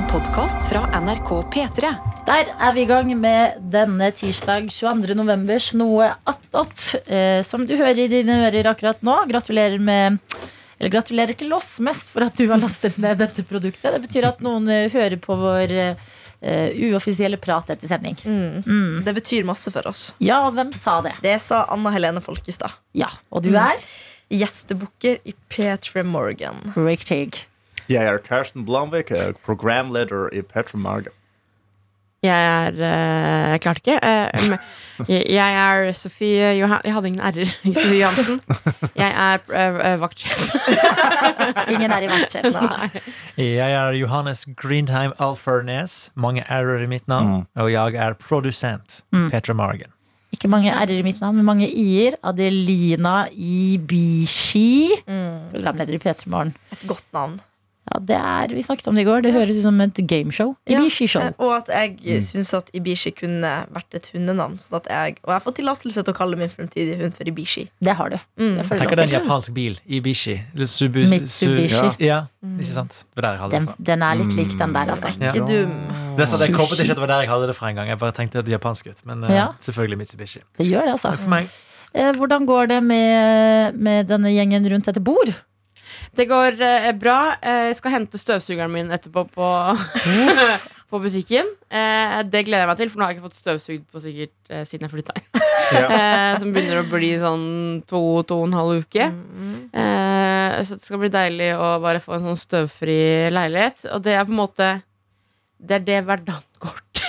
En podkast fra NRK P3. Der er vi i gang med denne tirsdag 22. novembers Noe attåt. Eh, som du hører i dine ører akkurat nå. Gratulerer med eller gratulerer til oss mest for at du har lastet ned dette produktet. Det betyr at noen eh, hører på vår uh, uoffisielle prat etter sending. Mm. Det betyr masse for oss. Ja, hvem sa det? Det sa Anna Helene Folkestad. Ja, Og du er? Gjestebukker i P3 Morgan. Riktig. Jeg er Karsten Blomvik, er programleder i Petra Jeg er eh, Jeg klarte ikke. Eh, men jeg, jeg er Sofie Johan... Jeg hadde ingen r-er. Sofie Johansen. Jeg er eh, vaktsjef. Ingen er i vaktsjef. Jeg er Johannes Grindheim Alfernes. Mange r-er i mitt navn. Og jeg er produsent. Petra Margen. Ikke mange r-er i mitt navn, men mange i-er. Adelina Ibishi. Programleder i P3 Morgen. Et godt navn. Ja, det er, Vi snakket om det i går. Det høres ut som et gameshow. Ibishi-show. Ja, Og at jeg syns at Ibishi kunne vært et hundenavn. Sånn at jeg, og jeg har fått tillatelse til å kalle min fremtidige hund for Ibishi. Det har du. Mm. Det Tenk deg en japansk bil. Ibishi. Subu, Mitsubishi. Su, ja, ikke sant? Der jeg hadde Den, det fra. den er litt lik den der, altså. Ja. Ikke dum. Det er sånn, jeg håpet ikke at det var der jeg hadde det fra engang. Jeg bare tenkte at det er japansk ut. Men eh, Ja. selvfølgelig Mitsubishi. Det gjør det, altså. Eh, Hvordan går det med, med denne gjengen rundt dette bord? Det går eh, bra. Eh, jeg skal hente støvsugeren min etterpå på, på butikken. Eh, det gleder jeg meg til, for nå har jeg ikke fått støvsugd på sikkert eh, siden jeg flytta inn. Ja. som begynner å bli sånn to, to og en halv uke. Eh, så det skal bli deilig å bare få en sånn støvfri leilighet. Og det er på en måte Det er det hverdagen.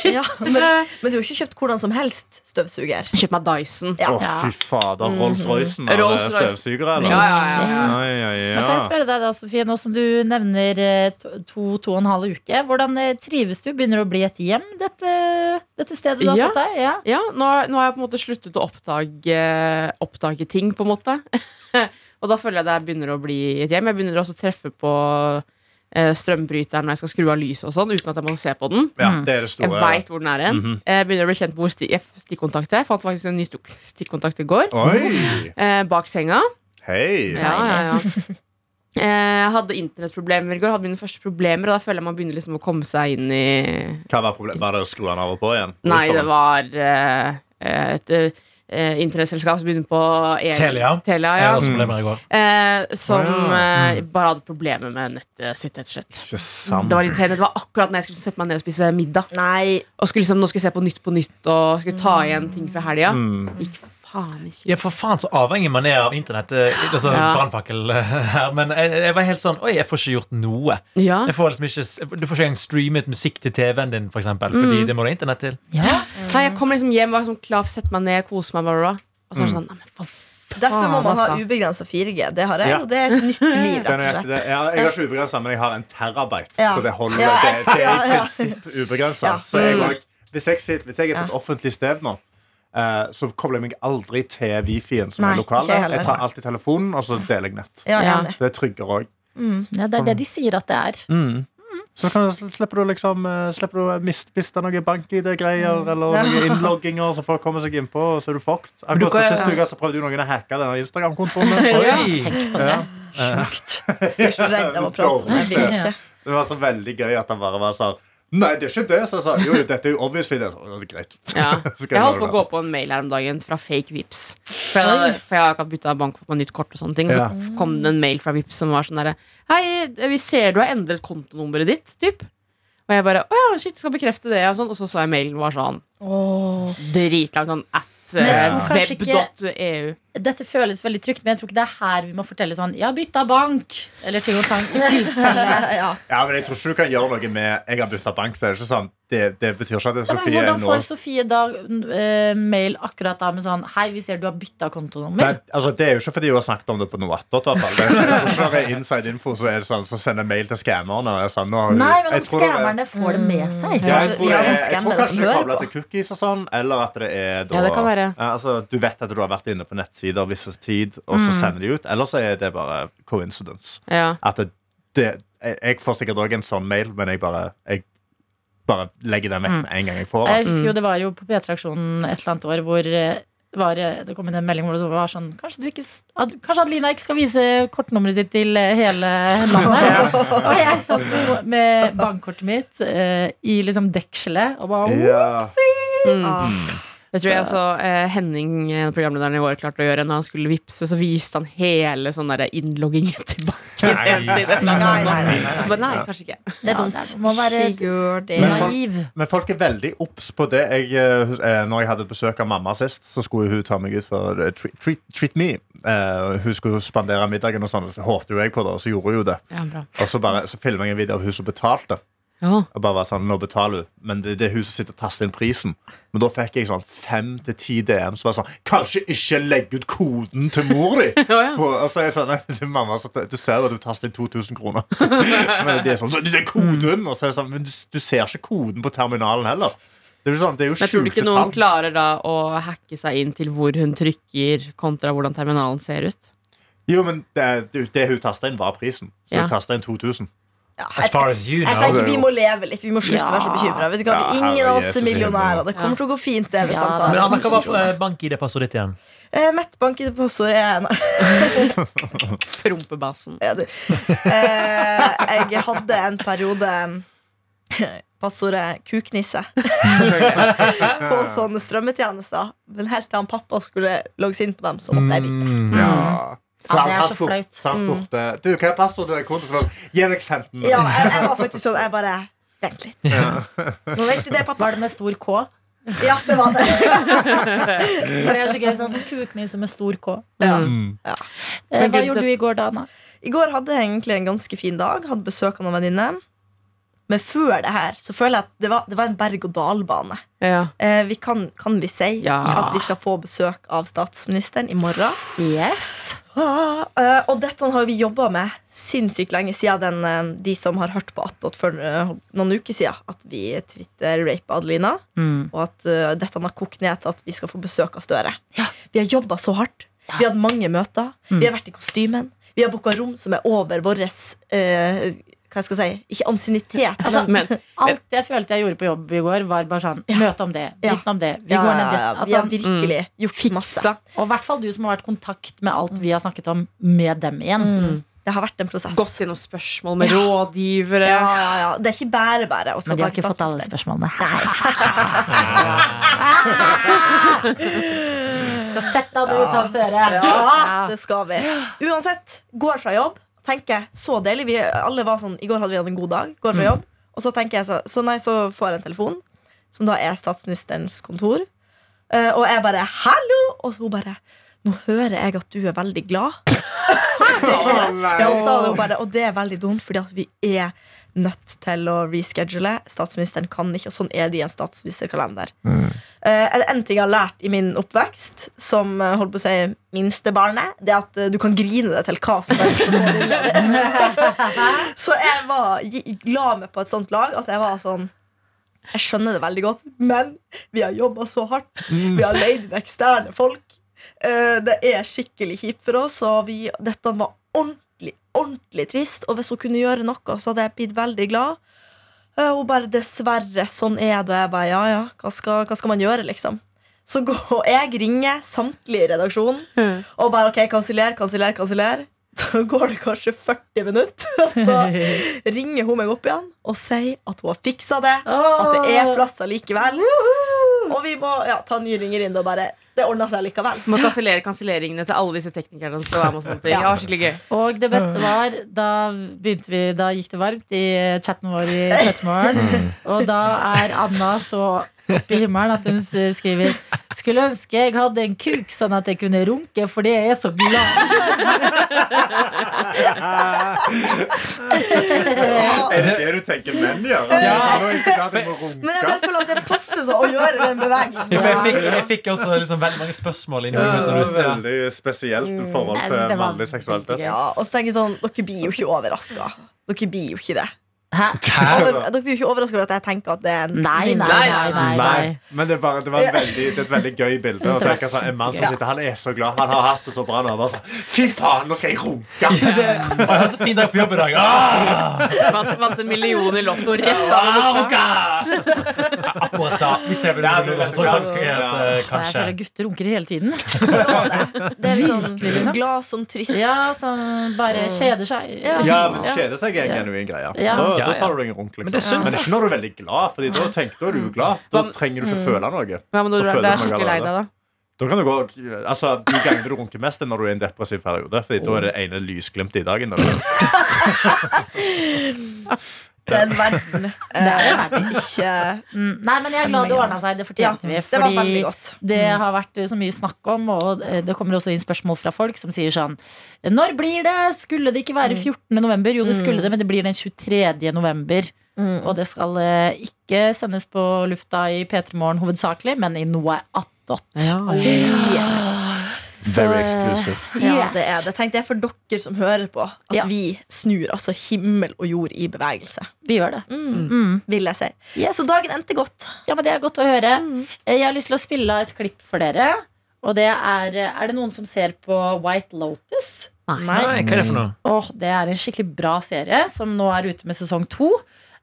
Ja, men, men du har ikke kjøpt hvordan som helst støvsuger. Kjøpt meg Dyson. Ja. oh, fy fader. Rolls-Roycen av Rolls-Royce. støvsugere, eller? Ja, ja, ja, ja. Ja, ja, Men kan jeg spørre deg da, Sofie, nå som du nevner eh, to, to, og en halv uke. Hvordan eh, trives du? Begynner det å bli et hjem, dette, dette stedet du har Ja. fått deg? Ja. Ja, nå, har- nå har jeg på en måte sluttet å oppdage, oppdage ting, på en måte. og da føler jeg det begynner å bli et hjem. Jeg begynner også å treffe på eh, strømbryteren når jeg skal skru av lyset og sånn, uten at jeg må se på den. ja, det er det Jeg store. veit hvor den er hen. Mhm. Jeg begynner å bli kjent med hvor stikkontaktet er. Jeg fant faktisk en ny stikkontakt i går. Oi! Eh, bak senga. Hei! Ja, ja, ja. Eh, Jeg hadde internettproblemer i går. Hadde mine første problemer Og da føler jeg man begynner liksom å komme seg inn i Hva var problemet? Var det å skru den av og på igjen? Nei, det var eh, et eh, internettselskap som begynner på E- Telia. Telia ja. hadde også i går. eh, som eh, bare hadde problemer med nettet sitt, rett og slett. Det var irriterende. Det var akkurat når jeg skulle sette meg ned og spise middag. Nei. Og skulle liksom, nå skulle jeg se på Nytt på Nytt og skulle ta igjen ting fra helga. Mm. Gikk faen ikke. Ja, for faen så avhengig man er av internett. eh, Altså, Ja. Brannfakkel eh, her. Men jeg, jeg var helt sånn Oi, jeg får ikke gjort noe. Ja. Jeg får liksom ikke, du får ikke engang streamet musikk til TV-en din, for eksempel, fordi det må du ha internett til. Ja. Nei, jeg kommer liksom hjem, var sånn klar for å sette meg ned, kose meg. Bla. Og så er det sånn Nei, men for Derfor må man ha altså. ubegrensa 4G. Det har jeg, Ja. og det er et nytt liv, rett og slett. det, ja, jeg har ikke ubegrensa, men jeg har en terabyte. Ja. Så det holder. Ja, Det, det er i ja. prinsipp ubegrensa. Ja. Så jeg, også- hvis, jeg sitter, hvis jeg er på et offentlig sted nå, så kobler jeg meg aldri til Wifien som Nei, er lokal. jeg tar alltid telefonen, og så deler jeg nett. Ja, Ja. Det er tryggere òg. ja, det er det de sier at det er. Så kan, du- slipper du liksom eh, Slipper du å mist- miste noen bank-ID-greier eller Ja. noen innlogginger som folk kommer seg innpå, og så er du fucked. Akkurat så Sist uke så prøvde jo noen å hacke denne Instagram-kontoen. min. ja, Tenk på det. Ja. Jeg er så redd av å prate om det. Det var så veldig gøy at han bare var sånn Nei, det er ikke det. Så jeg sa jo, jo, dette er jo obviously det. Så, det er greit. Ja. Jeg holdt på å gå på en mail her om dagen fra fake Vips For jeg, for jeg har akkurat bytta bank på nytt kort, og sånne ting. Ja. Så kom det en mail fra Vips som var sånn derre Hei, vi ser du har endret kontonummeret ditt, typ. Og jeg bare Å ja, shit, skal bekrefte det, og sånn. Og så så jeg mailen var sånn oh. dritlang, sånn at eh, web.eu. Dette føles veldig trygt, men jeg tror ikke det er her vi må fortelle sånn har bytta bank! Eller ting og tang. Ja. Ja, men jeg tror ikke du kan gjøre noe med Jeg har bytta bank, så er det ikke sånn. Det, det betyr ikke at det er ja, men Sofie Hvordan nå får Sofie da uh, mail akkurat da med sånn Hei, vi ser du har bytta kontonummer'? kontonummer. altså, Det er jo ikke fordi hun har snakket om det på noe attåt. i hvert fall. Det er ikke- Jeg tror ikke det er inside info så er det sånn, som sender mail til skammerne. er Sånn, Nei, men jeg om er- skammerne får det med seg. Ja, jeg tror, jeg, jeg, jeg tror kanskje som er koblet på. til cookies og sånn, eller at det er da, Ja, det kan være. Altså, Du vet at du har vært inne på nettsider visse tid, og så sender de ut. Eller så er det bare coincidence. Ja. At det, det, jeg, jeg får sikkert òg en sånn mail, men jeg bare, jeg bare legger den vekk med en gang jeg får den. Jeg husker jo Det var jo på P3-aksjonen et eller annet år hvor eh, var, det kom inn en melding hvor det var sånn Kanskje, du ikke, Ad- kanskje Adelina ikke skal vise kortnummeret sitt til eh, hele landet? og jeg satt med bankkortet mitt eh, i liksom dekselet og bare Ja. Mm. Det tror jeg også eh, Henning, en av programlederne i år, klarte å gjøre. Når han skulle vippse, så viste han hele sånn innloggingen tilbake. Nei. Nei, nei, nei, nei. Og så bare, nei, kanskje ikke. Det er Ja, dumt. det må være- det. Men folk- naiv. Men folk er veldig obs på det. Jeg, eh, eh, når jeg hadde besøk av mamma sist, så skulle hun ta meg ut for eh, treat, treat, treat me. Eh, hun skulle spandere middagen, og sånn, så håpte jo jeg på det, og så gjorde hun jo det. Ja, bra. Og så, bare, så filma jeg en video av hun som betalte. Ja. Og bare var sånn, nå betaler hun Men det, det er hun som sitter og taster inn prisen. Men da fikk jeg sånn fem til ti DM som var sånn Kanskje ikke legge ut koden til mor di! Ja, ja. Og så er jeg sånn, til mamma, så, Du ser at du taster inn 2000 kroner. men de er sånn, det er koden! Og så er det sånn, men du, du ser ikke koden på terminalen heller. Det er sånn, det er jo Men tror du ikke noen tall. klarer da å hacke seg inn til hvor hun trykker, kontra hvordan terminalen ser ut? Jo, men det, det, det hun tasta inn, var prisen. Så Ja. hun tasta inn 2000. Ja, As jeg, far as you jeg tenker vi må leve litt. Vi må slutte å være så bekymra. Ingen av oss er i millionærer. Det kommer til å gå fint, det. Hvis Ja, de tar Men Anna, hva var eh, bank-ID-passordet ditt igjen? Eh, Mitt bank-ID-passord er Prompebasen. Ja, du. Eh, jeg hadde en periode passordet kuknisse på sånne strømmetjenester. Men helt til han pappa skulle logges inn på dem, så måtte jeg vite. Mm. Ja. Så Ja, han, det er han så spurte, flaut. så han spurte Du, hva er passordet til kontoen? Gi meg 15. Ja, jeg, jeg var faktisk sånn. Jeg bare Vent litt. Så nå vet du det, pappa. Var det med stor K? Ja, det var det. Det er så gøy sånn kuknisse med stor K. Ja. Mm. Ja. Hva gjorde du i går, da, Anna? I går hadde jeg egentlig en ganske fin dag. Hadde besøk av noen venninner. Men før det her så føler jeg at det var, det var en berg-og-dal-bane. Ja. Eh, vi kan, kan vi si Ja. at vi skal få besøk av statsministeren i morgen? Yes. Ah, eh, og dette har vi jobba med sinnssykt lenge siden den, eh, de som har hørt på Attåt for eh, noen uker siden. At vi Twitter-rapa Adelina. Mm. Og at uh, dette har kokt ned til at vi skal få besøk av Støre. Ja. Vi har jobba så hardt. Vi har hatt mange møter. Vi har vært i kostymen. Vi har booka rom som er over vår eh, Hva skal jeg si? Ikke ansiennitet. Altså, men Alt jeg følte jeg gjorde på jobb i går, var bare sånn Møte om det, vitne om det. Vi ja, går ned dit. ja, vi har Altså, virkelig gjort masse. og i hvert fall du som har vært i kontakt med alt vi har snakket om, med dem igjen. Mm. Det har vært en prosess. Gått gjennom spørsmål med Ja. rådgivere. Ja, ja, ja. Det er ikke bare bare Men de har ikke fått alle spørsmålene. Skal sette deg ut av Støre. Ja, det skal vi. Uansett, går fra jobb, tenker så deilig. Vi alle var sånn, I går hadde vi hatt en god dag. Går fra jobb. Og så tenker jeg så, så, nei, så får jeg en telefon, som da er statsministerens kontor. Eh, og jeg bare 'hallo!' Og så hun bare 'Nå hører jeg at du er veldig glad'. Ja, hun sa det, hun bare, og det er veldig dumt, fordi at vi er nødt til å reschedule. Statsministeren kan ikke, og sånn er det i en statsministerkalender. Mm. er en ting jeg har lært i min oppvekst, som eh, holdt på å si minstebarnet, det er at eh, du kan grine deg til hva som helst. så jeg var la meg på et sånt lag at jeg var sånn Jeg skjønner det veldig godt, men vi har jobba så hardt. Vi har leid inn eksterne folk. Eh, det er skikkelig kjipt for oss, og vi, dette var ordentlig, ordentlig trist. Og hvis hun kunne gjøre noe, så hadde jeg blitt veldig glad. Eh, Og bare dessverre, sånn er det. Jeg bare, ja, ja, hva skal, hva skal man gjøre, liksom? Så går jeg ringer samtlige i redaksjonen og bare ok, kanseller, kanseller, kanseller. Så går det kanskje 40 minutter, og så ringer hun meg opp igjen og sier at hun har fiksa det. At det er plasser likevel. Og vi må ja, ta nye ringer inn og bare Det ordna seg likevel. Må kansellere kanselleringene til alle disse teknikerne. Ja, gøy Og det beste var Da vi Da gikk det varmt i chatten vår i Chattmorgen. Og da er Anna så oppe i himmelen at hun skriver Skulle ønske jeg hadde en kuk sånn at jeg kunne runke, fordi jeg er så glad. Er det det du tenker menn gjør? Ja. Må Men jeg bare føler at det passer seg å gjøre den bevegelsen. Ja, jeg, fikk, jeg fikk også liksom veldig mange spørsmål inni Ja, det var ja. veldig spesielt i forhold til mannlig seksualitet. Ja, og så tenker jeg sånn Dere blir jo ikke overraska. Dere blir jo ikke det. Hæ? Over, dere blir jo ikke overraska over at jeg tenker at det er en Nei, nei, nei. nei, nei. Men det, bare, det, var veldig, det er et veldig gøy bilde. Å Det tenke sånn, en mann som sitter, Han er så glad. Han har hatt det så bra nå. Bare sånn, Fy faen, nå skal jeg runke! Og jeg har så fin dag på jobb i dag. Ah! Vant, vant en million i Lotto rett av buksa. Akkurat da. Hvis jeg blir Ja, det, så tror jeg faktisk jeg ja. at, eh, Jeg føler gutter runker hele tiden. Det er litt sånn liksom. glad som trist. Ja, som bare kjeder seg. Ja. Ja, men kjeder seg er en genuin greie. Ja. Da, Ja, da tar du deg en runk. Men det Liksom. Men ikke når du er veldig glad, Fordi da, tenker, da er du glad. Da trenger du ikke føle noe. Ja, men når Da du er skikkelig lei deg, da? Da kan du gå, altså De gangene du runker mest, er når du er i en depressiv periode. Fordi da er det ene lysglimtet i dagen. Den verden eh, ikke Mm, Nei, men jeg er glad det ordna seg. Det Ja, fortjente vi. det var Fordi godt. det har vært så mye snakk om, og eh, det kommer også inn spørsmål fra folk som sier sånn Når blir det? Skulle det ikke være 14. november? Jo, det skulle det, men det blir den 23. november. Mm. Og det skal eh, ikke sendes på lufta i P3 Morgen hovedsakelig, men i noe attåt. Yes. Så, Very eh, exclusive. Ja, det er det. Tenk det er for dere som hører på, at Ja. vi snur altså himmel og jord i bevegelse. Vi gjør det. Mm. Mm. Vil jeg si. Yes. Så dagen endte godt. Ja, men Det er godt å høre. Mm. Eh, Jeg har lyst til å spille av et klipp for dere. Og det er Er det noen som ser på White Lotus? Nei. Nei, hva er det for noe? Oh, det er en skikkelig bra serie som nå er ute med sesong to.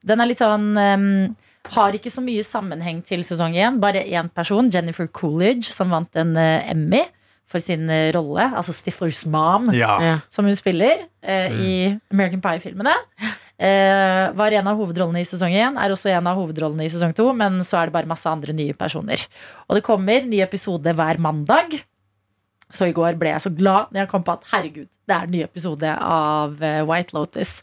Den er litt sånn um, Har ikke så mye sammenheng til sesong én. Bare én person, Jennifer Coolidge, som vant en uh, Emmy for sin eh, rolle. Altså Stiflers mom, Ja. Som hun spiller eh, i American Pie-filmene. Eh, var en av hovedrollene i sesong én, er også en av hovedrollene i sesong to, men så er det bare masse andre nye personer. Og det kommer ny episode hver mandag. Så i går ble jeg så glad når jeg kom på at herregud, det er en ny episode av eh, White Lotus.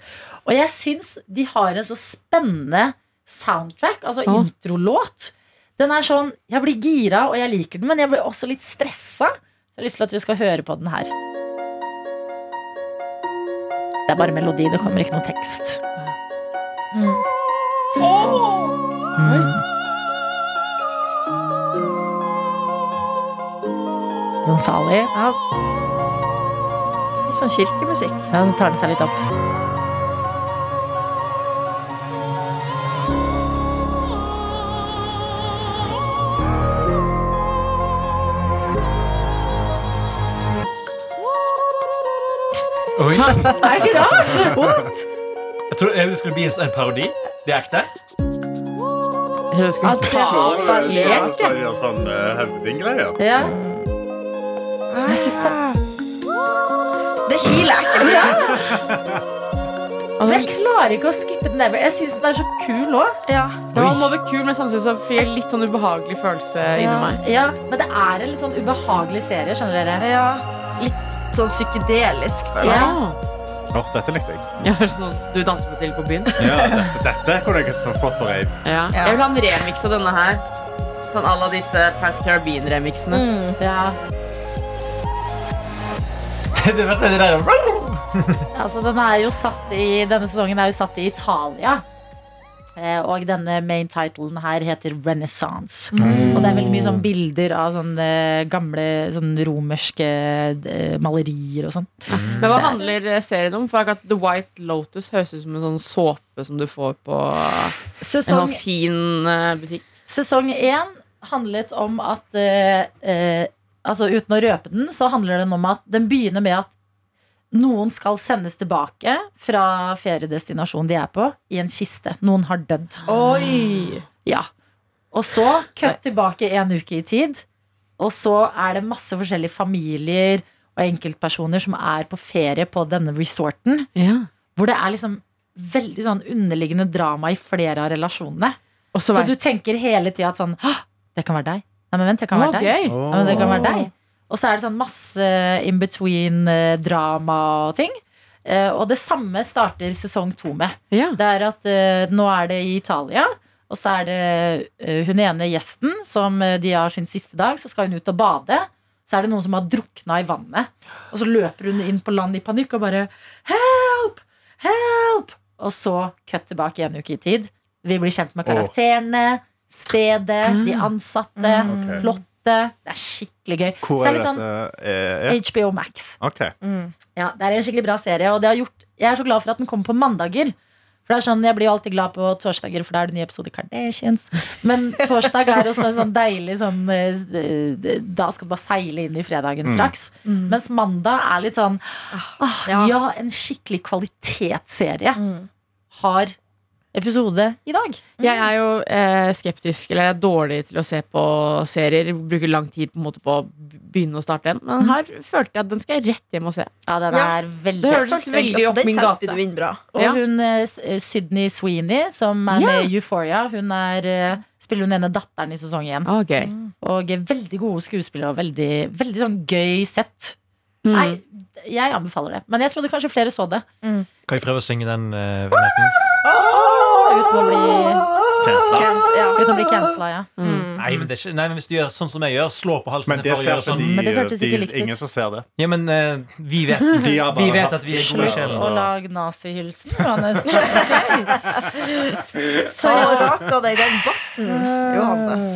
Og jeg syns de har en så spennende soundtrack, altså Å. introlåt. Den er sånn, Jeg blir gira, og jeg liker den, men jeg blir også litt stressa. Så jeg har lyst til at dere skal høre på den her. Det er bare melodi, det kommer ikke noe tekst. Mm. Sånn salig. Ja. Litt sånn kirkemusikk. Ja, så tar den seg litt opp. Oi. Er det ikke rart? Jeg tror det skulle bli en parodi. Det er ekte. Jeg skulle Ja, det var veldig Ja, rart. så er sånn uh, høvdinggreier. Ja. Jeg synes det Det kiler ekkelt. Men jeg klarer ikke å skippe den ever. Jeg syns den er så kul òg. Ja. Det var kul, men samtidig så fikk jeg litt sånn ubehagelig følelse inni meg. Ja, men det er en litt sånn ubehagelig serie, skjønner dere. ja. Litt sånn psykedelisk. føler jeg. Ja. Oh, dette likte jeg. Ja, sånn, du danser med til på byen? Ja, dette, dette kunne jeg få flott på rave. Ja. Ja. Jeg vil ha en remix av denne her. Sånn à la disse Pirates Caribbean-remixene. Mm. Ja. Det er det der. Altså, den er jo satt i, denne sesongen er jo satt i Italia. Eh, Og denne main titlen her heter Renaissance. Og det er veldig mye sånn bilder av sånne gamle sånne romerske eh, malerier og sånn. Men hva handler eh, serien om? For akkurat The White Lotus høres ut som en sånn såpe som du får på en sånn fin eh, butikk. sesong én handlet om at eh, eh, Altså uten å røpe den, så handler den om at den begynner med at noen skal sendes tilbake fra feriedestinasjonen de er på, i en kiste. Noen har dødd. Oi! Ja. Og så kutt tilbake en uke i tid. Og så er det masse forskjellige familier og enkeltpersoner som er på ferie på denne resorten. Hvor det er liksom veldig sånn underliggende drama i flere av relasjonene. Så du tenker hele tida at sånn Det kan være deg. Nei, men vent, det kan være deg. gøy. Ja, men det kan være deg. Og så er det sånn masse in between-drama og ting. Eh, Og det samme starter sesong to med. Ja. Det er at eh, nå er det i Italia, og så er det eh, hun ene gjesten som eh, de har sin siste dag, så skal hun ut og bade. Så er det noen som har drukna i vannet. Og så løper hun inn på land i panikk og bare Help! Help! Og så cut tilbake en uke i tid. Vi blir kjent med karakterene, stedet, de ansatte, plott. Det er skikkelig gøy. Hvor så det er er litt dette? sånn Eh, ja. HBO Max. Okay. Mm. Ja, Det er en skikkelig bra serie, og det har gjort, jeg er så glad for at den kommer på mandager. For det er sånn, Jeg blir jo alltid glad på torsdager, for da er det ny episode Kardashians. Men torsdag er også en sånn deilig sånn eh, Da skal du bare seile inn i fredagen straks. Mens mandag er litt sånn ah, Ja. Ja, en skikkelig kvalitetsserie har episode i dag. Jeg er jo eh, skeptisk, eller jeg er dårlig til å se på serier. Bruker lang tid på en måte på å begynne å starte en. Men her følte jeg at den skal jeg rett hjem og se. Ja, den Ja. er veldig Det høres veldig opp min solgte gate. du inn bra. Og Ja. hun eh, S- eh, Sydney Sweeney, som er Ja. med i Euphoria, hun er, eh, spiller hun ene datteren i sesong én. Ah, gøy. Og er veldig gode skuespillere og veldig, veldig sånn gøy sett. Mm. Nei, jeg anbefaler det. Men jeg trodde kanskje flere så det. Kan jeg prøve å synge den uh, vignetten? Uten å bli, Cancela. Ja. uten å bli cancela, ja. Nei, men det er ikke, nei, men hvis du gjør sånn som jeg gjør, slå på halsen Men det ser sånn. de, Men det hørtes de ikke likt ut. Ingen som ser det. Ja, men uh, vi vet, De har bare vi vet at vi er gode sjeler. Slutt å lage nazihilsen, Johannes. Så raka deg den barten, Johannes.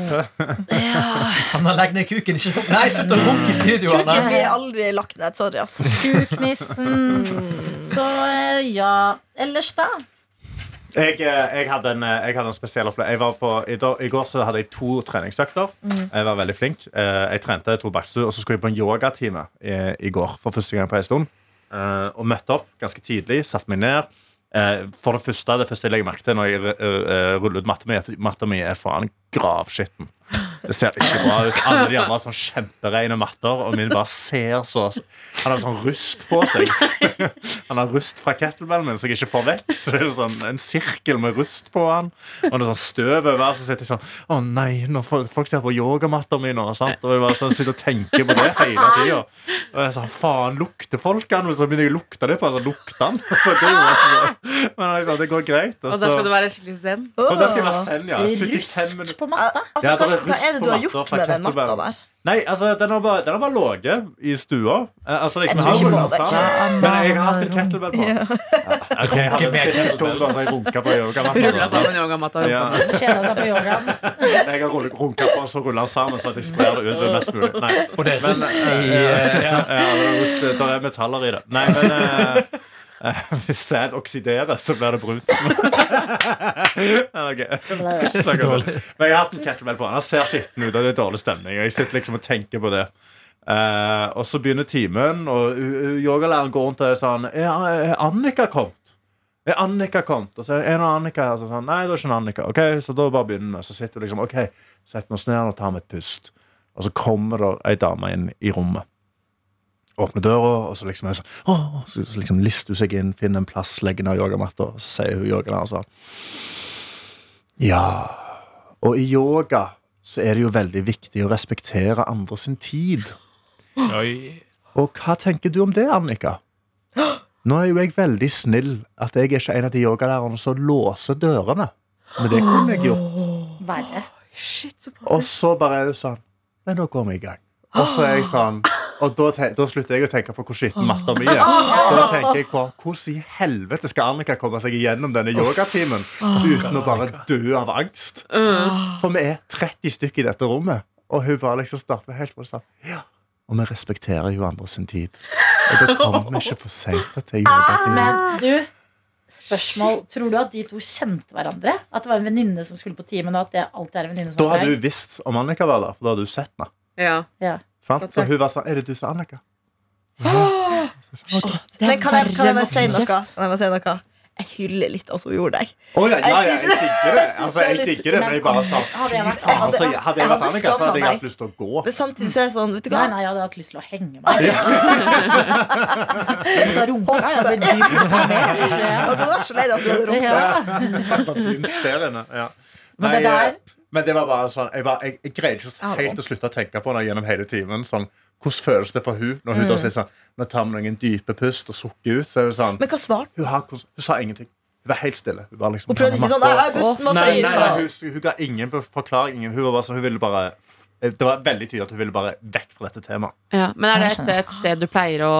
ja. Han har lagt ned kuken, ikke sant? Nei, slutt å runke i studio, Kuken Anna! blir aldri lagt ned. Sorry, ass. Kuknissen. Så eh, ja. Ellers, da? Jeg, eh, jeg, hadde en, eh, jeg hadde en spesiell opplevelse. Jeg på, i, dag, I går så hadde jeg to treningsøkter. Jeg var veldig flink. Eh, Jeg trente to bakstue, og så skulle jeg på en yogatime i, i går. For første gang på en stund. Og møtte opp ganske tidlig, satte meg ned. For det første, det første jeg legger merke til når jeg ruller ut matta mi, at matta mi er faen gravskitten. Det ser ikke bra ut. Alle de andre har sånn kjempereine matter, og min bare ser så Han har sånn rust på seg. Han har rust fra kettlebellen min, så jeg ikke får vekk. Så det er sånn en sirkel med rust på han. Og det er sånn støv over. Så sitter jeg sånn Å nei, når folk ser på yogamatta mi nå. Sant? Og jeg bare sånn, sitter og tenker på det hele tida. Og jeg sånn, faen, lukter folk han? Men så begynner jeg å lukte det på han, så lukter han. Så det, men liksom, det går greit. Og der skal du være skikkelig zen. og der skal jeg være zen, ja. 75 Rust på matta. Altså, Ja, det hva, er rust er det du har gjort med den matta der? Nei, altså, den har bare, den har bare ligget i stua. Eh, Altså, liksom, Jeg tror ikke på det. men jeg har hatt en kettlebell på. Ja. Ok, jeg hadde en med trist stund, da, så jeg runka på Rulla yogamatta. sammen yogamatta. Ja. Kjeda seg på yogaen. Jeg har runka på den, så ruller den sammen, så at jeg sprer det ut mest mulig. Nei. Og det er Men, rust eh, i eh, ja. Ja, det er det er metaller i det. Nei, men Hvis sæd oksiderer, så blir det brunt. okay. Så dårlig. Men jeg har hatt en kettlebell på. Han ser skitten ut, og det er dårlig stemning. Og jeg sitter liksom og tenker på det. Uh, og så begynner timen, og yogalæreren går rundt og er sånn Er, Annika kommet? Er Annika kommet? Og så er det Annika her så sånn Nei, det er ikke Annika. Ok, Så da bare begynner vi. Så sitter vi liksom OK, setter vi oss ned og tar med et pust. Og så kommer det ei dame inn i rommet. Åpner døra, og så liksom så, sånn Åh, så, så liksom lister hun seg inn, finner en plass, legger ned yogamatta, og så sier hun yogalæreren sånn Ja. Og i yoga så er det jo veldig viktig å respektere andre sin tid. Oi. Og hva tenker du om det, Annika? Nå er jo jeg veldig snill at jeg er ikke en av de yogalærerne som låser dørene. Men det kunne jeg gjort. Verre. Shit, så Og så bare er hun sånn Men nå går vi i gang. Og så er jeg sånn Og da, tenk, da slutter jeg å tenke på hvor skitten matta mi er. Da tenker jeg på hvordan i helvete skal Annika komme seg igjennom denne yogatimen uten å bare dø av angst? For vi er 30 stykker i dette rommet, og hun bare liksom starter helt på det samme. Ja. Og vi respekterer jo andre sin tid. Og da kommer vi ikke for seint til yogatimen. Men du, spørsmål. Tror du at de to kjente hverandre? At det var en venninne som skulle på timen, Da hadde du visst om Annika var der, for da hadde du sett henne. Ja. Ja. Sant? Så hun var sånn Er det du som er Annika? Men kan jeg, kan jeg bare si noe? Kan jeg bare si noe? Jeg hyller litt at hun gjorde det. Oh, ja, ja, ja, jeg digger det. jeg Altså, jeg digger det, men jeg bare sa Hadde jeg fy vært- faen. Altså, hadde jeg vært Annika, så hadde jeg hatt lyst til å gå. Men samtidig så er det sånn Vet du hva? Nei, nei, jeg hadde hatt lyst til å henge meg. Da runka. Jeg hadde dypt Ja. Du var så lei deg at du hadde runka. Ja. Men det der eh, men det var bare sånn Jeg, var, jeg, jeg greide ikke helt å slutte å tenke på henne gjennom hele timen. Sånn, hvordan føles det for hun når hun da sier sånn Nå tar vi noen dype pust og sukker ut. Så er hun sånn Men hva svarte hun, har, hun sa ingenting. Hun var helt stille. Hun, var liksom, Hun prøvde ikke sånn Nei, bussen må Nei, nei, nei hun, hun ga ingen forklaring. Hun var bare sånn, hun ville bare Det var veldig tydelig at hun ville bare vekk fra dette temaet. Ja. Men er det et, et sted du pleier å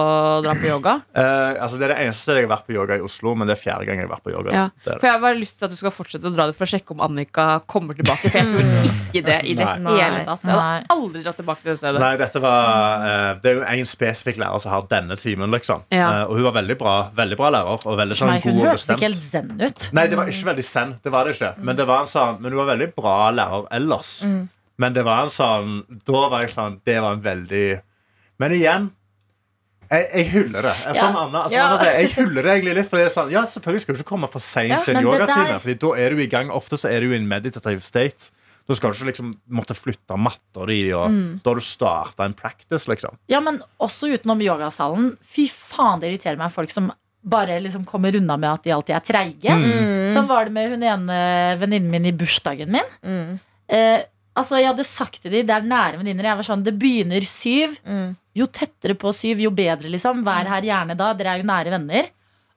dra på yoga? Uh, altså Det er det eneste stedet jeg har vært på yoga i Oslo, men det er fjerde gang jeg har vært på yoga. Ja. Det det. For jeg har bare lyst til at du skal fortsette å dra det for å sjekke om Annika kommer tilbake. For jeg tror ikke det i det Nei. hele tatt. Jeg har hadde aldri dratt tilbake til det stedet. Nei, dette var uh, Det er jo en spesifikk lærer som har denne timen, liksom. Ja. Uh, og hun var veldig bra Veldig bra lærer. Og veldig sånn Nei, hun god og hørtes ikke helt zen ut. Nei, det var ikke veldig zen. Det var det ikke. Men, det var sånn, men hun var veldig bra lærer ellers. Men det var en sånn Da var jeg sånn Det var en veldig Men igjen jeg, jeg hyller det. Jeg, som sånn Anna, som Ja. Anna sier, jeg hyller det egentlig litt. For det er sånn, ja, selvfølgelig skal du ikke komme for seint Ja, til en yogatime. der- Fordi da er du i gang. Ofte så er du i en meditative state. Da skal du ikke liksom måtte flytte matta di, og da har du starta en practice, liksom. Ja, men også utenom yogasalen. Fy faen, det irriterer meg folk som bare liksom kommer unna med at de alltid er treige. Mm. Sånn var det med hun ene venninnen min i bursdagen min. Mm. Eh, altså, jeg hadde sagt til de, det er nære venninner. Jeg var sånn, det begynner syv. Mm. Jo tettere på syv, jo bedre, liksom. Vær her gjerne da. Dere er jo nære venner.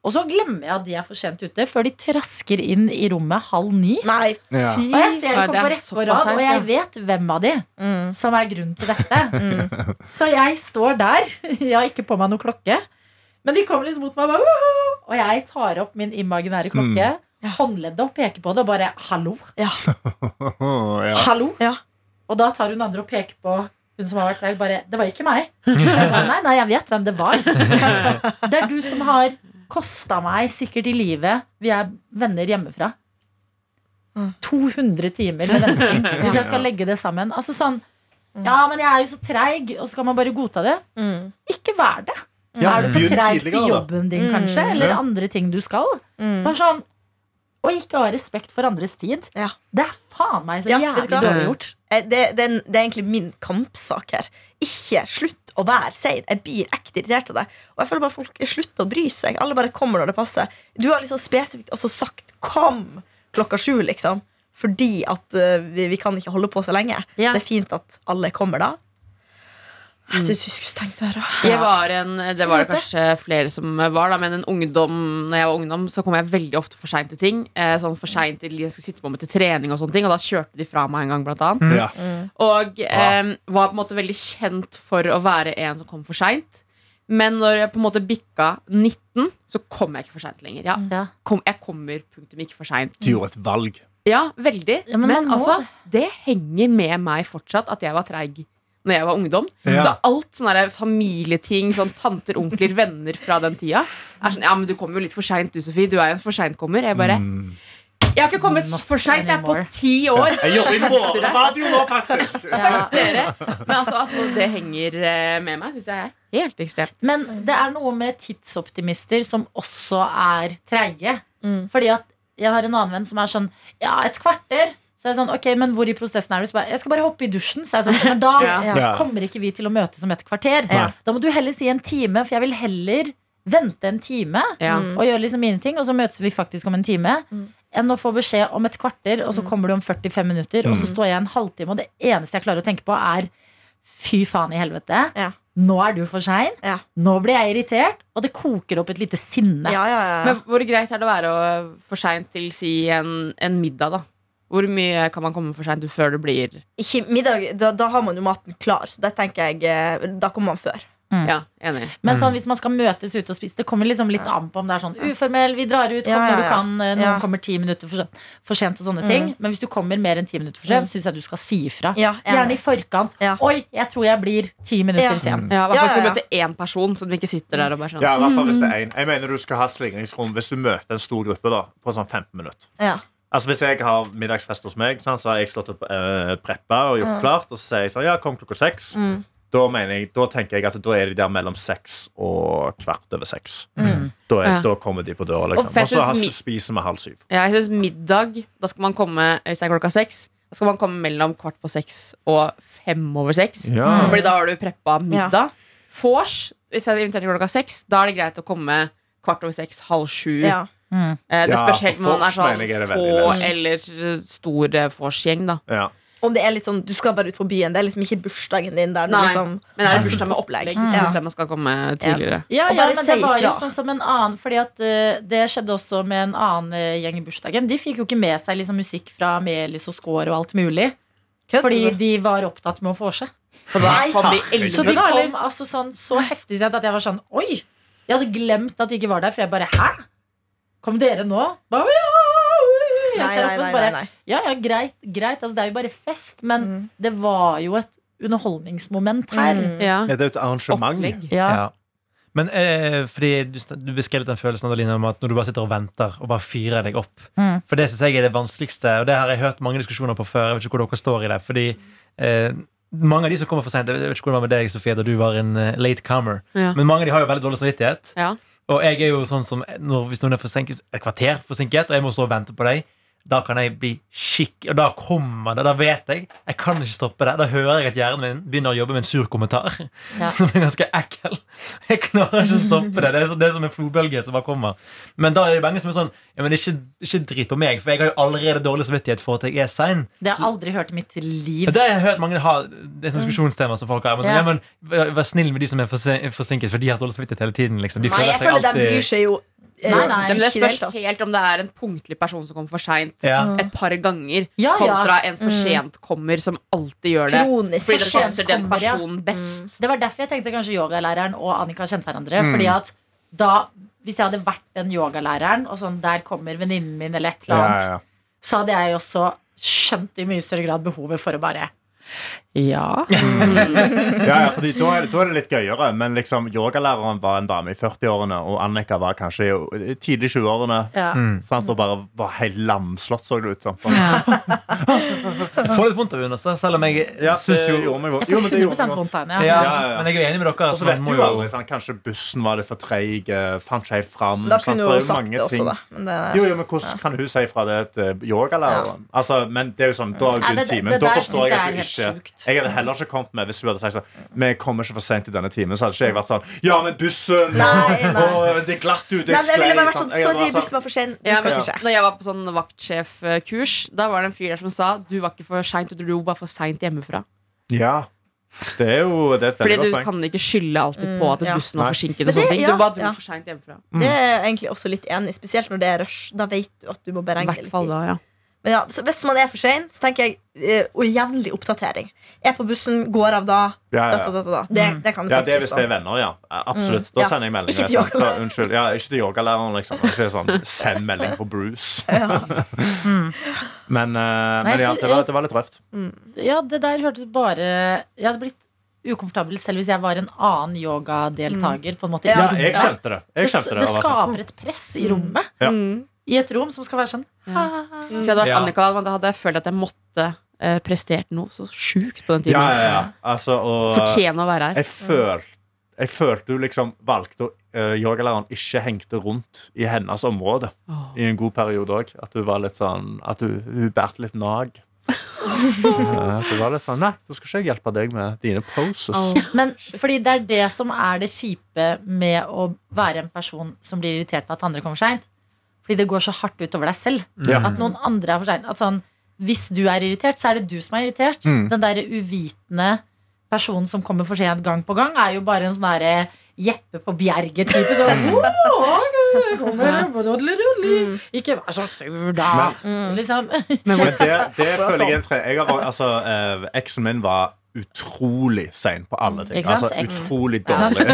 Og så glemmer jeg at de er for sent ute, før de trasker inn i rommet halv ni. Nei, Ja. fy Og jeg ser de kommer på rekke og rad, og jeg vet hvem av de Mm. som er grunnen til dette. Så jeg står der. Jeg har ikke på meg noe klokke. Men de kommer liksom mot meg, og bare, og jeg tar opp min imaginære klokke, håndleddet og peker på det, og bare 'hallo'. Ja. ja. Hallo? Ja. Og da tar hun andre og peker på hun som har vært der. Bare, det var ikke meg. Bare, nei, nei, jeg vet hvem det var. Det er du som har kosta meg sikkert i livet. Vi er venner hjemmefra. Mm. 200 timer med venting. Hvis jeg skal legge det sammen. Altså sånn Ja, men jeg er jo så treig, og så skal man bare godta det. Mm. Ikke vær det. Ja, er du for treig til jobben din, Mm. kanskje? Eller andre ting du skal? Mm. Bare sånn Og ikke ha respekt for andres tid. Ja. Det er faen meg så Ja, jævlig dårlig gjort. Eh, Det, det, det er egentlig min kampsak her. Ikke slutt å være sein. Jeg blir ekte irritert av det. Og jeg føler bare folk slutter å bry seg. Alle bare kommer når det passer. Du har liksom spesifikt også sagt 'kom' klokka sju, liksom. Fordi at uh, vi, vi kan ikke holde på så lenge. Ja. Så det er fint at alle kommer da. Jeg syns vi skulle stengt døra. Jeg var en, det var det kanskje flere som var, da, men en ungdom Når jeg var ungdom, så kom jeg veldig ofte for seint til ting. Eh, sånn for sent til jeg skulle sitte på med til trening, og sånne ting Og da kjørte de fra meg en gang, blant annet. Ja. Og eh, var på en måte veldig kjent for å være en som kom for seint. Men når jeg på en måte bikka 19, så kom jeg ikke for seint lenger. Ja, Ja. kom, jeg kommer punktum ikke for seint. Du gjorde et valg. Ja, veldig. Ja, men men altså, det henger med meg fortsatt at jeg var treig når jeg var ungdom. Ja. Så alt sånne familieting, sånn tanter, onkler, venner fra den tida, er sånn Ja, men du kommer jo litt for seint, du, Sofie. Du er jo en for seintkommer. Jeg bare Mm. Jeg har ikke kommet Not for seint. Jeg er på ti år. Jeg jobber i morgenradio nå, faktisk! Ja. Men altså at det henger eh, med meg, syns jeg er helt ekstremt. Men det er noe med tidsoptimister som også er treige. Mm. Fordi at jeg har en annen venn som er sånn Ja, et kvarter. Så er jeg sånn, ok, men hvor i prosessen er du? Så bare, jeg skal bare hoppe i dusjen. Så er jeg sånn, men da Ja. Kommer ikke vi til å møtes om et kvarter. Ja. Da må du heller si en time, for jeg vil heller vente en time Ja. Mm. og gjøre liksom mine ting, og så møtes vi faktisk om en time. Mm. Enn å få beskjed om et kvarter, og så kommer du om 45 minutter, og så Mm. står jeg en halvtime, og det eneste jeg klarer å tenke på, er fy faen i helvete. Ja. Nå er du for sein. Ja. Nå blir jeg irritert, og det koker opp et lite sinne. Ja, ja, ja. Men hvor greit er det å være for sein til si en, en middag, da? Hvor mye kan man komme for seint før det blir Ikke middag, da, da har man jo maten klar, så det tenker jeg eh, Da kommer man før. Ja, enig. Men sånn, hvis man skal møtes ute og spise, det kommer liksom litt an på om det er sånn uformell, vi drar ut, kom Ja, ja, når du kan, eh, noen Ja. kommer ti minutter for, for sent og sånne ting. Men hvis du kommer mer enn ti minutter for sent, syns jeg du skal si ifra. Ja, Gjerne i forkant. Ja. Oi, jeg tror jeg blir ti minutter Ja. sen. Ja, I hvert fall skal du møter møte én person, så du ikke sitter der og bare sånn Ja, i hvert fall hvis det er en. Jeg mener du skal ha slingringsrom hvis du møter en stor gruppe da, på sånn 15 minutter. Ja. Altså Hvis jeg har middagsfest hos meg, sant, så har jeg slått og uh, preppa og gjort klart, og så sier jeg sånn, ja, kom klokka seks. Mm. Da, mener jeg, da tenker jeg at da er de der mellom seks og kvart over seks. Mm. Da, er, Ja. da kommer de på døra, liksom. Og så spiser vi halv syv. Ja, jeg synes middag, da skal man komme Hvis det er klokka seks, da skal man komme mellom kvart på seks og fem over seks. Ja. Fordi da har du preppa middag. Vors, hvis jeg inviterer klokka seks, da er det greit å komme kvart over seks, halv sju. Ja. Mm. Eh, Det spørs helt om man er sånn få eller stor eh, vorsgjeng, da. Ja. Om det er litt sånn, Du skal bare ut på byen. Det er liksom ikke bursdagen din. der Nei, liksom Men er det er bursdag med opplegg, opplegg. så syns jeg man skal komme tidligere. Ja, ja, men det var jo sånn som en annen Fordi at uh, det skjedde også med en annen uh, gjeng i bursdagen. De fikk jo ikke med seg liksom musikk fra Melis og Skår og alt mulig. Kødder Fordi de var opptatt med å vorse. Nei. Så de kom altså sånn så heftig sett at jeg var sånn Oi! Jeg hadde glemt at de ikke var der, for jeg bare Hæ? Kom dere nå? Bare, ja, Nei, nei, nei, nei, nei. Ja, ja, greit, greit. Altså, det er jo bare fest. Men Mm. det var jo et underholdningsmoment her. Mm. Ja. Ja, det er jo et arrangement. Ja. Ja. Men eh, fordi du, du beskrev den følelsen Adeline, om at når du bare sitter og venter og bare fyrer deg opp. Mm. For det synes jeg er det vanskeligste, og det har jeg hørt mange diskusjoner på før. Jeg vet ikke hvor dere står i det. Fordi eh, mange av de som kommer for sent Jeg vet ikke hvordan det var med deg, Sofie, da du var en eh, late comer. Ja. Men mange av de har jo veldig dårlig samvittighet. Ja. Og jeg er jo sånn som når, Hvis noen er forsinket et kvarter forsinket, og jeg må stå og vente på deg, da kan jeg bli skikk Og da kommer det. Da vet jeg. Jeg kan ikke stoppe det. Da hører jeg at hjernen min begynner å jobbe med en sur kommentar. Ja. Som er ganske ekkel. Jeg klarer ikke å stoppe det. Det er, så, det er som en flodbølge som bare kommer. Men da er det mange som er sånn Ja, men ikke, ikke drit på meg, for jeg har jo allerede dårlig samvittighet for at jeg er sein. Det har jeg aldri hørt i mitt liv. Det har jeg hørt mange ha Det er diskusjonstema som folk har. Men, så, Ja. ja, men vær, snill med de som er forsinket, for de har dårlig samvittighet hele tiden. Liksom. De Nei, føler jeg føler de alltid bryr seg jo Nei, nei. Det spørs helt om det er en punktlig person som kommer for seint ja. et par ganger, Ja, ja. kontra en for sent kommer som alltid gjør det. Kronisk Fordi det passer den personen best. Det var derfor jeg tenkte kanskje yogalæreren og Annika kjente hverandre. Mm. Fordi at da, Hvis jeg hadde vært den yogalæreren, og sånn der kommer venninnen min, eller et eller Ja, annet, ja, ja. så hadde jeg også skjønt i mye større grad behovet for å bare Ja. Ja, ja, fordi da er, det- da er det litt gøyere. Men liksom, yogalæreren var en dame i 40-årene, og Annika var kanskje i tidlig 20-årene. ja. Mm. Sant? Og bare var helt lamslått, så det ut som. Jeg får litt vondt av henne også, selv om jeg Ja, syns jo. Jeg får men det gjorde 100 meg vondt av henne. ja, Ja. Ja, ja, ja. Men jeg er enig med dere. Og så vet du jo aldri, sånn, Kanskje bussen var litt for treig, eh, fant ikke helt fram. Da kunne hun er jo sagt mange det også, ting. da. Men det, Jo, jo, men hvordan kan hun si fra det til yogalæreren? Altså, men det er jo sånn, Da har hun timen. Da forstår jeg at er du ikke sjukt. Jeg hadde heller ikke kommet med hvis du hadde sagt sånn Vi kommer ikke for sent i denne timen. Så hadde ikke jeg vært sånn Ja, men bussen! Nei, nei. Og det er glatt ute, Nei, jeg men jeg ville bare vært sånn Sorry, sånn- bussen var for sen. Ja, men, ja. når jeg var på sånn vaktsjefkurs, da var det en fyr der som sa du var ikke for seint, du dro bare for seint hjemmefra. Ja. Det er jo det er Fordi du kan ikke skylde alltid på at ja. bussen var Nei. forsinket. Og sånne det- ting ja, Du bare dro ja. for seint hjemmefra. Det er jeg egentlig også litt enig spesielt når det er rush. Da vet du at du må beregne litt fall da, ja. Men ja, så hvis man er for sein, så tenker jeg uh, Og jevnlig oppdatering. Er på bussen, går av da. Ja, ja, ja, da, da, da. Det, det kan vi Ja, det er hvis det er venner, ja. Absolutt. Da sender jeg melding. Ikke til sånn, yogalæreren. unnskyld. Ja, ikke til yogalæreren, liksom. Ikke sånn, Send melding på Bruce. Men, uh, men ja, det var, det var litt røft. Ja, det der hørtes bare Jeg hadde blitt ukomfortabel selv hvis jeg var en annen yogadeltaker. I Ja, jeg skjønte det. Jeg det, skjønte det. det det, sånn, skaper et press i rommet. Ja. Mm. I et rom som skal være sånn Hvis jeg hadde vært Ja. Annika, da hadde jeg følt at jeg måtte eh, prestert noe så sjukt på den tiden. Ja, ja, ja. Altså, og Fortjene å være her. jeg følte jeg følte du liksom valgte å uh, Yogalæreren ikke hengte rundt i hennes område oh. i en god periode òg. At du var litt sånn At hun, hun bærte litt nag. Eh, at du var litt sånn Nei, da skal ikke jeg hjelpe deg med dine poses. Oh. Men fordi det er det som er det kjipe med å være en person som blir irritert på at andre kommer seint. Fordi det går så hardt utover deg selv. Ja. At noen andre er for At sånn, hvis du er irritert, så er det du som er irritert. Mm. Den derre uvitende personen som kommer for sent gang på gang, er jo bare en sånn derre Jeppe på Bjerget-type. Sånn, «Åh, kommer, Ikke vær så sur, da. Liksom. Men det, det føler jeg er en tre... Jeg har, altså, eh, Eksen min var utrolig sein på alle ting. Altså utrolig dårlig.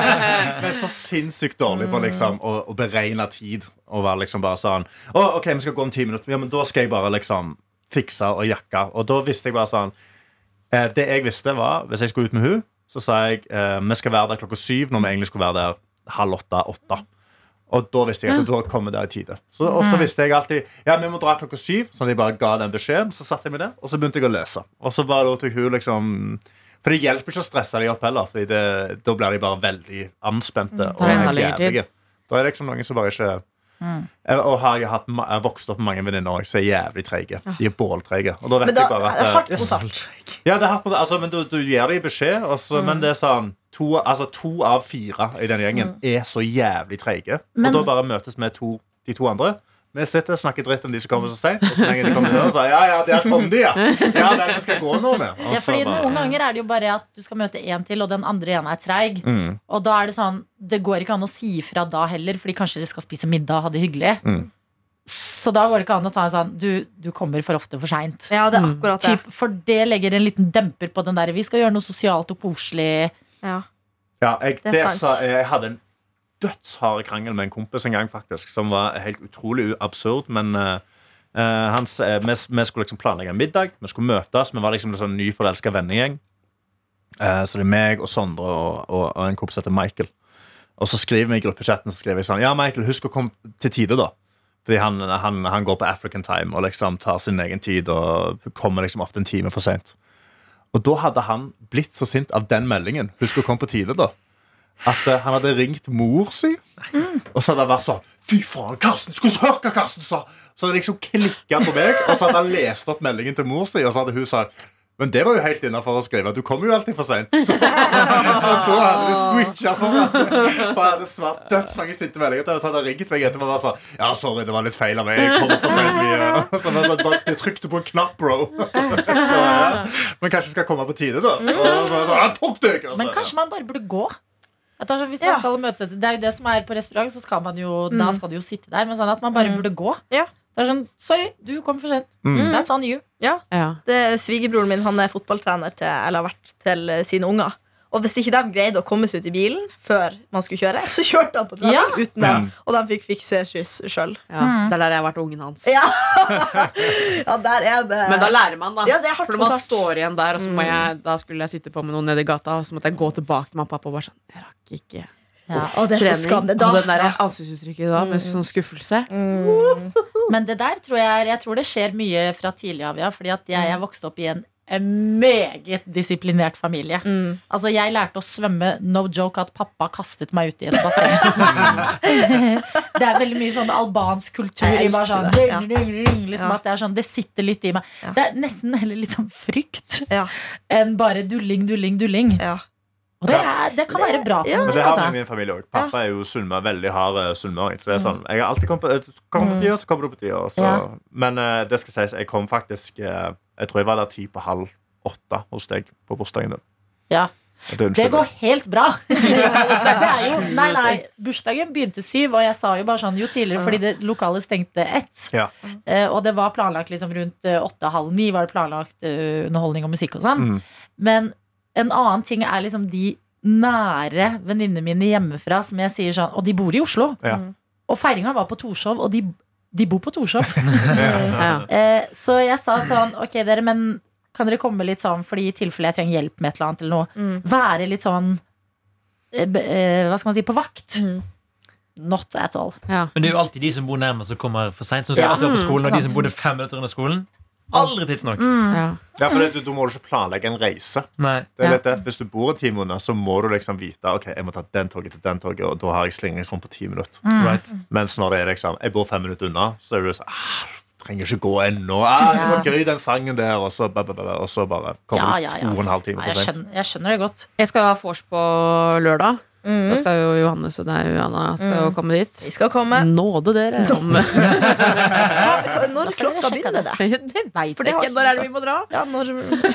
Men så sinnssykt dårlig på liksom å, å beregne tid. Og være liksom bare sånn Å, OK, vi skal gå om ti minutter. Ja, men da skal jeg bare liksom fikse og jakke. Og da visste jeg bare sånn eh, Det jeg visste, var hvis jeg skulle ut med hun så sa jeg eh, vi skal være der klokka syv når vi egentlig skulle være der halv åtte-åtte. Og da visste jeg at da kommer det i tide. Så, og så visste jeg alltid Ja, vi må dra klokka syv. Så jeg bare ga den beskjeden. Så satte jeg meg det og så begynte jeg å lese. Og så bare lot jeg hun liksom For det hjelper ikke å stresse dem opp heller, Fordi da blir de bare veldig anspente. og lengre tid. jævlige. Da er det liksom noen som bare ikke jeg, og har jeg, hatt, jeg har vokst opp med mange venninner som er jævlig treige. De er båltreige. Og da vet Men da jeg bare at det er hardt mot hardt. ja, det er hardt mot altså, men du, du gir dem beskjed, også, mm. men det er sånn to, altså, to av fire i denne gjengen er så jævlig treige. Og da bare møtes med to, de to andre. Vi sitter og snakker dritt om de som kommer så seint, og så lenge de kommer før, så ja, ja, der kom de, ja. Ja, vi skal gå nå med. Og Ja, fordi bare- Noen ganger er det jo bare at du skal møte én til, og den andre ene er treig. Mm. Og da er det sånn Det går ikke an å si ifra da heller, fordi kanskje de skal spise middag og ha det hyggelig. Mm. Så da går det ikke an å ta en sånn Du, du kommer for ofte for seint. Ja, det er akkurat det. Typ, for det legger en liten demper på den der Vi skal gjøre noe sosialt og koselig. Ja. Ja, jeg, Det det sant. sa, jeg hadde en dødshard krangel med en kompis en gang, faktisk. Som var helt utrolig absurd. Men uh, hans, uh, vi, vi skulle liksom planlegge en middag. Vi skulle møtes. Vi var liksom en sånn nyforelska vennegjeng. Uh, så det er meg og Sondre og, og, og en kompis heter Michael. Og så skriver vi i gruppechatten så skriver jeg sånn Ja, Michael, husk å komme til tide, da. Fordi han, han, han går på African time og liksom tar sin egen tid og kommer liksom ofte en time for seint. Og da hadde han blitt så sint av den meldingen. Husk å komme på tide, da. At eh, han hadde ringt mor si, og så hadde han vært sånn Fy faen, Karsten! Skulle hørt hva Karsten sa? Så hadde liksom klikka på meg, og så hadde han lest opp meldingen til mor si, og så hadde hun sagt men det var jo helt innafor å skrive. Du kommer jo alltid for seint. og da hadde du switcha for meg. For jeg hadde svart dødsmange sinte meldinger til. Så hadde han ringt meg etterpå og bare sånn Ja, sorry, det var litt feil av meg. Jeg kommer for sent mye. Så jeg bare, bare, jeg trykte på en knapp, bro. Så, ja. Men kanskje du skal komme på tide, da? Så så, ja, sånn, «Ah, fuck deg! Og Men kanskje man bare burde gå? At altså, hvis Ja. man skal møtes etter, Det er jo det som er på restaurant, så skal man jo, da Mm. skal du jo sitte der. Men sånn at man bare Mm. burde gå. Ja. Det er sånn Sorry, du kom for sent. Mm. That's on you. Ja. ja. svigerbroren min han er fotballtrener til, eller har vært til sine unger. Og hvis ikke de greide å komme seg ut i bilen før man skulle kjøre, så kjørte han på trening Ja. uten dem. Mm. Og de fikk fikse skyss sjøl. Ja, Det er der jeg har vært ungen hans. Ja. ja, der er det Men da lærer man, da. Ja, det er hardt For man står igjen der, og så må Mm. jeg, da skulle jeg sitte på med noen nede i gata, og så måtte jeg gå tilbake til mamma og pappa og bare sånn Jeg rakk ikke Ja. Og det er så skam. Det er og da. den der ansiktsuttrykket da, med sånn skuffelse. Mm. Men det der tror jeg, jeg tror det skjer mye fra tidlig av, ja. Fordi at jeg vokste opp i en en meget disiplinert familie. Mm. Altså Jeg lærte å svømme, no joke, at pappa kastet meg ut i et basseng. det er veldig mye sånn albansk kultur i bare sånn det, ja. liksom Ja. at Det er sånn, det sitter litt i meg. Ja. Det er nesten heller litt sånn frykt Ja. enn bare dulling, dulling, dulling. Ja. Og det, er, det kan være bra. Ja. Men det har vi i altså. min familie òg. Pappa er jo sunnmør, veldig hard eh, sunnmøring. Så det er sånn, Mm. jeg har alltid kommet på, kom på tida, så kommer du på tida. Ja. Men uh, det skal sies, jeg kom faktisk eh, Jeg tror jeg var der ti på halv åtte hos deg på bursdagen din. Ja. Det, Det går helt bra. det er jo, nei, nei, Bursdagen begynte syv, og jeg sa jo bare sånn jo tidligere fordi det lokale stengte ett. Ja. Eh, og det var planlagt liksom rundt eh, åtte-halv ni var det planlagt eh, underholdning og musikk og sånn. Mm. Men en annen ting er liksom de nære venninnene mine hjemmefra som jeg sier sånn Og de bor i Oslo. Ja. Og feiringa var på Torshov, og de, de bor på Torshov. Ja. Eh, så jeg sa sånn Ok, dere, men kan dere komme litt sånn fordi i tilfelle jeg trenger hjelp med et eller annet eller noe? Mm. Være litt sånn eh, eh, Hva skal man si? På vakt. Mm. Not at all. Ja. Men det er jo alltid de som bor nærmest, som kommer for seint. Som skal Ja. alltid være på skolen, og de som bodde fem minutter under skolen. Aldri tidsnok. Ja. Ja, for det, du, du må jo ikke planlegge en reise. Nei. Det er Ja. litt det. Hvis du bor en time unna, så må du liksom vite Ok, jeg må ta den toget til den toget, og da har jeg slingringsrom på ti minutter. Right. Mens når det er liksom Jeg bor fem minutter unna, så er du sånn ah, Trenger ikke gå ennå. Ah, det var gøy, den sangen der. Og så, ba, ba, ba, ba, og så bare kommer Ja, ja, ja, du to og en halv time for jeg, sent. skjønner, jeg skjønner det godt. Jeg skal ha vors på lørdag. Mm. Da skal jo Johannes og deg, Johanna, skal jo komme dit. Vi skal komme. Nåde dere. Om, Ja, Når klokka begynner det? det veit jeg ikke. Når er det vi må dra? Ja, når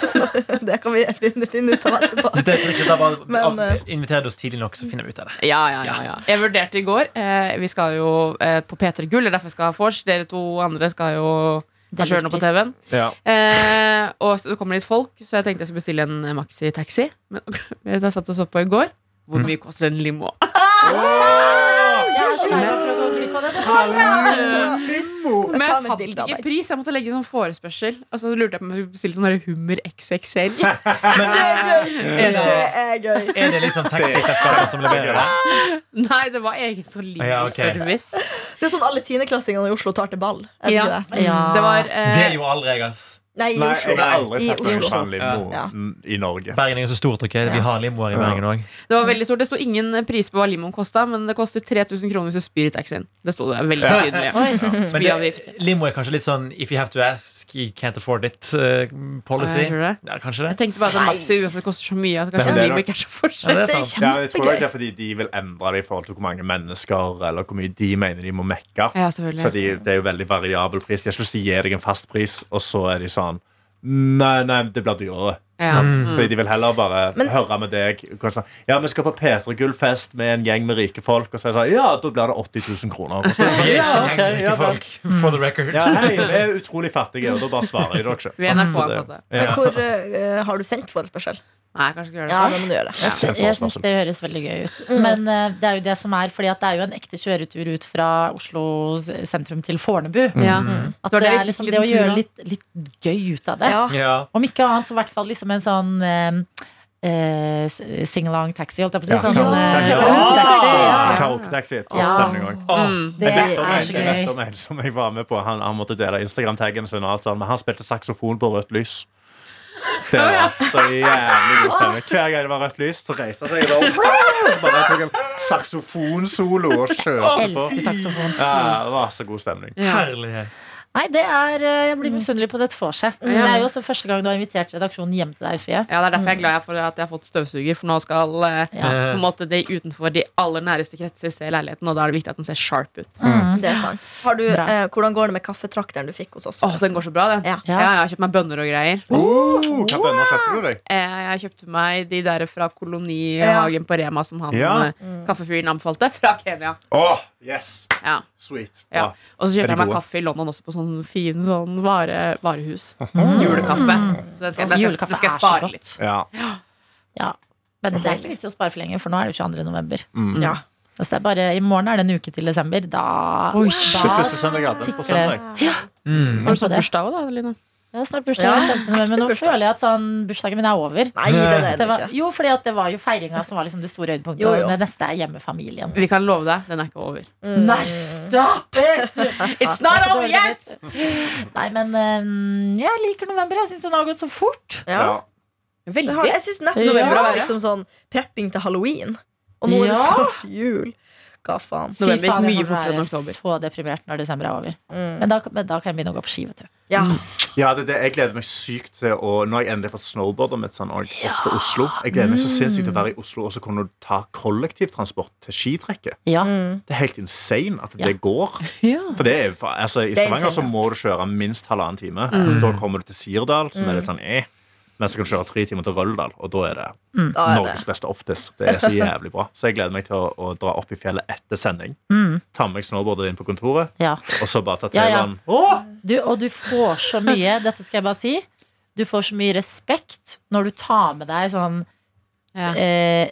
Det kan vi finne, finne ut av etterpå. Dette er trikset, da bare Men, av- eh, Inviter oss tidlig nok, så finner vi ut av det. Ja, ja, ja, ja. Jeg vurderte i går. Eh, vi skal jo eh, på P3 Gull, det er derfor jeg skal ha vors. Dere to andre skal jo kanskje høre noe på TV-en. Ja. Eh, og så kommer det litt folk, så jeg tenkte jeg skulle bestille en maxi-taxi. Men jeg satt og så på i går. Hvor mye koster en limo? Jeg er så lei meg for å gå glipp av det. Limo! Men Ta jeg fant ikke pris. Jeg måtte legge sånn forespørsel. Og så lurte jeg på om jeg skulle bestille sånn der Hummer XXL. Men Det er gøy! er Det det, er gøy. er det liksom taxiselskapet som leverer det? Nei, det var egen sånn Ja, ok. limoservice. Det er sånn alle tiendeklassingene i Oslo tar til ball. Er det Ja. ikke det? Ja. Det var eh, Det er jo aldri jeg, ass. Nei, i Nei, Oslo. jeg har aldri I sett noen Oslo. sånn limo Ja. i Norge. Bergen er jo så stort, ok? Vi har limoer i Bergen òg. Det var veldig stort. Det sto ingen pris på hva limoen kosta, men det koster 3000 kroner hvis du spyr i taxien. Det sto det veldig tydelig. Men Spyavgift. limo er kanskje litt sånn if you have to ask, you can't afford it uh, policy. Ja, jeg tror det. Ja, kanskje det? Jeg tenkte bare at en maxi uansett koster så mye at Men kanskje det er limo nok- ikke er så Ja, forskjell. det er Det er sant. Ja, jeg tror det er fordi de vil endre det i forhold til hvor mange mennesker Eller hvor mye de mener de må mekke. Ja, Så selvfølgelig. de, det er jo veldig variabel pris. De har ikke lyst til å gi deg en fast pris, og så er de sånn Nei, nei, det blir dyrere. Ja. Mm. Fordi de vil heller bare Men- høre med deg. hvordan- Ja, vi skal på P3 Gullfest med en gjeng med rike folk. Og så er det sånn, ja, da blir det 80 000 kroner. Og så, sånn, ja, okay, ja, folk, for the record. ja, hei, vi er utrolig fattige, og da bare svarer jeg dere ikke. Vi er Sant? Så det- NRK-ansatte. Ja. Hvor uh, Har du sendt forespørsel? Nei, kanskje ikke gjør det. Ja, da må du gjøre det. Send Jeg syns det høres veldig gøy ut. Men uh, det er jo det som er, fordi at det er jo en ekte kjøretur ut fra Oslo sentrum til Fornebu. Mm. At Det er liksom det å gjøre litt, litt gøy ut av det. Ja. Ja. Om ikke annet så i hvert fall liksom en sånn eh, eh, sing-along taxi, holdt jeg på å si. Ja. Sånn, Ja. eh, Ja. karaoke-taxi, ja. Topp Ja. stemning også. Det Jeg vet om er så jeg vet gøy. om en som jeg var med på. Han, han måtte dele Instagram-taggen sin, og alt sånt, men han spilte saksofon på rødt lys. Det var så jævlig god stemme. Hver gang det var rødt lys, så reiste han seg så bare tok en saksofonsolo og kjørte på. Ja, det var så god stemning. Herlighet. Nei, det er eh, Jeg blir misunnelig på dette vorset. Det er jo også første gang du har invitert redaksjonen hjem til deg, Sofie. Ja, Det er derfor jeg er glad for at jeg har fått støvsuger, for nå skal eh, Ja. på en måte de utenfor de aller næreste kretser se leiligheten, og da er det viktig at den ser sharp ut. Mm. Det er sant. Har du, eh, hvordan går det med kaffetrakteren du fikk hos oss? Åh, den går så bra, den. Ja. Ja. jeg har kjøpt meg bønner og greier. Oh, hva bønner kjøpte du deg? Eh, Jeg kjøpte meg de der fra kolonihagen på Rema som han Ja. kaffefyren anbefalte, fra Kenya. Åh, yes. Ja. Sweet. Ja. Og så kjøpte jeg meg kaffe i London også på sånn fin sånn vare, varehus. Julekaffe. Den skal, den skal, Julekaffe den skal er jeg så spare godt. litt. Ja. Ja. Men det er ikke vits i å spare for lenge, for nå er det jo 22. november. Mm. Ja. Altså det er bare, I morgen er det en uke til desember. Da, Oi, da Det første søndag er det, på tikker søndag. det. Mm. Har du sånn bursdag òg, da, Line? Det er snart bursdag, Ja, men nå bursdag. føler jeg at sånn, bursdagen min er over. Nei, det er Det det var, ikke. jo, fordi at det var jo feiringa som var liksom det store høydepunktet. Jo, jo. Og det neste er hjemmefamilien. Vi kan love deg, den er ikke over. Nei, stop it! It's not over yet! Nei, men um, jeg liker november. Jeg syns den har gått så fort. Ja. Veldig. Jeg syns nettopp november var liksom sånn prepping til halloween. Og nå er det snart jul. Hva faen? Fy November gikk faen, jeg mye fortere enn oktober. Så deprimert når desember er over. Mm. Men da, men da kan jeg begynne å gå på ski, vet du. Ja. Ja, det, det, jeg gleder meg sykt til å Nå har jeg endelig fått snowboardet mitt sånn, opp til Oslo. Jeg gleder meg så sinnssykt til å være i Oslo og så kunne du ta kollektivtransport til skitrekket. Ja. Mm. Det er helt insane at Ja. det går. For det er, altså, I Det er Stavanger så må du kjøre minst halvannen time. Mm. Da kommer du til Sirdal, som er litt sånn eh. Mens du kan kjøre tre timer til Røldal, og da er det Mm. Norges beste oftest. Det er så jævlig bra. Så jeg gleder meg til å, å dra opp i fjellet etter sending. Mm. Ta med meg snowboardet inn på kontoret, ja. og så bare ta Ja, ja. T-banen. Åh! Du, og du får så mye, dette skal jeg bare si, du får så mye respekt når du tar med deg sånn Ja. eh,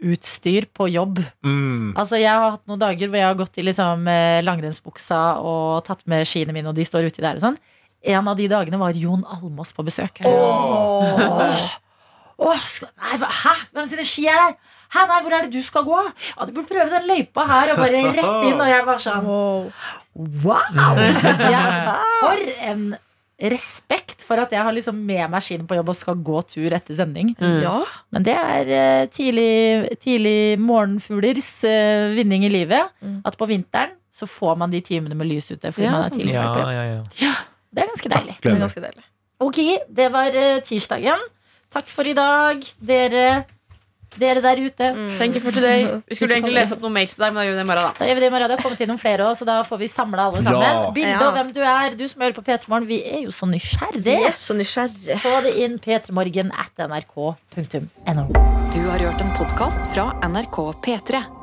skiutstyr på jobb. Mm. Altså Jeg har hatt noen dager hvor jeg har gått i liksom, eh, langrennsbuksa og tatt med skiene mine, og de står uti der og sånn. En av de dagene var Jon Almås på besøk. Åh. Åh, skal, nei, hæ? Hvem sine ski er der? Hæ, nei, hvor er det du skal gå? Ja, Du burde prøve den løypa her, og bare rett inn. Og jeg var sånn Wow. Wow! Jeg, for en respekt for at jeg har liksom med meg skiene på jobb og skal gå tur etter sending. Ja. Men det er eh, tidlig, tidlig morgenfuglers eh, vinning i livet. Mm. At på vinteren så får man de timene med lys ute fordi Ja, man er sånn. tidlig Ja, ja, ja. Det er ganske deilig. Det er ganske deilig. Ok, det var eh, tirsdagen. Takk for i dag, dere, dere der ute. Thank you for today. Vi skulle egentlig lese opp noen mails til deg, men da gjør vi det i morgen, da. Da gjør vi det i morgen. Det har kommet inn noen flere også, så da får vi samle alle sammen. Ja. Bilde Ja. hvem du er, du som hører på P3 Morgen. Vi er jo så nysgjerrige. Yes, så nysgjerrig. Få det inn p3morgen at nrk.no. Du har hørt en podkast fra NRK P3.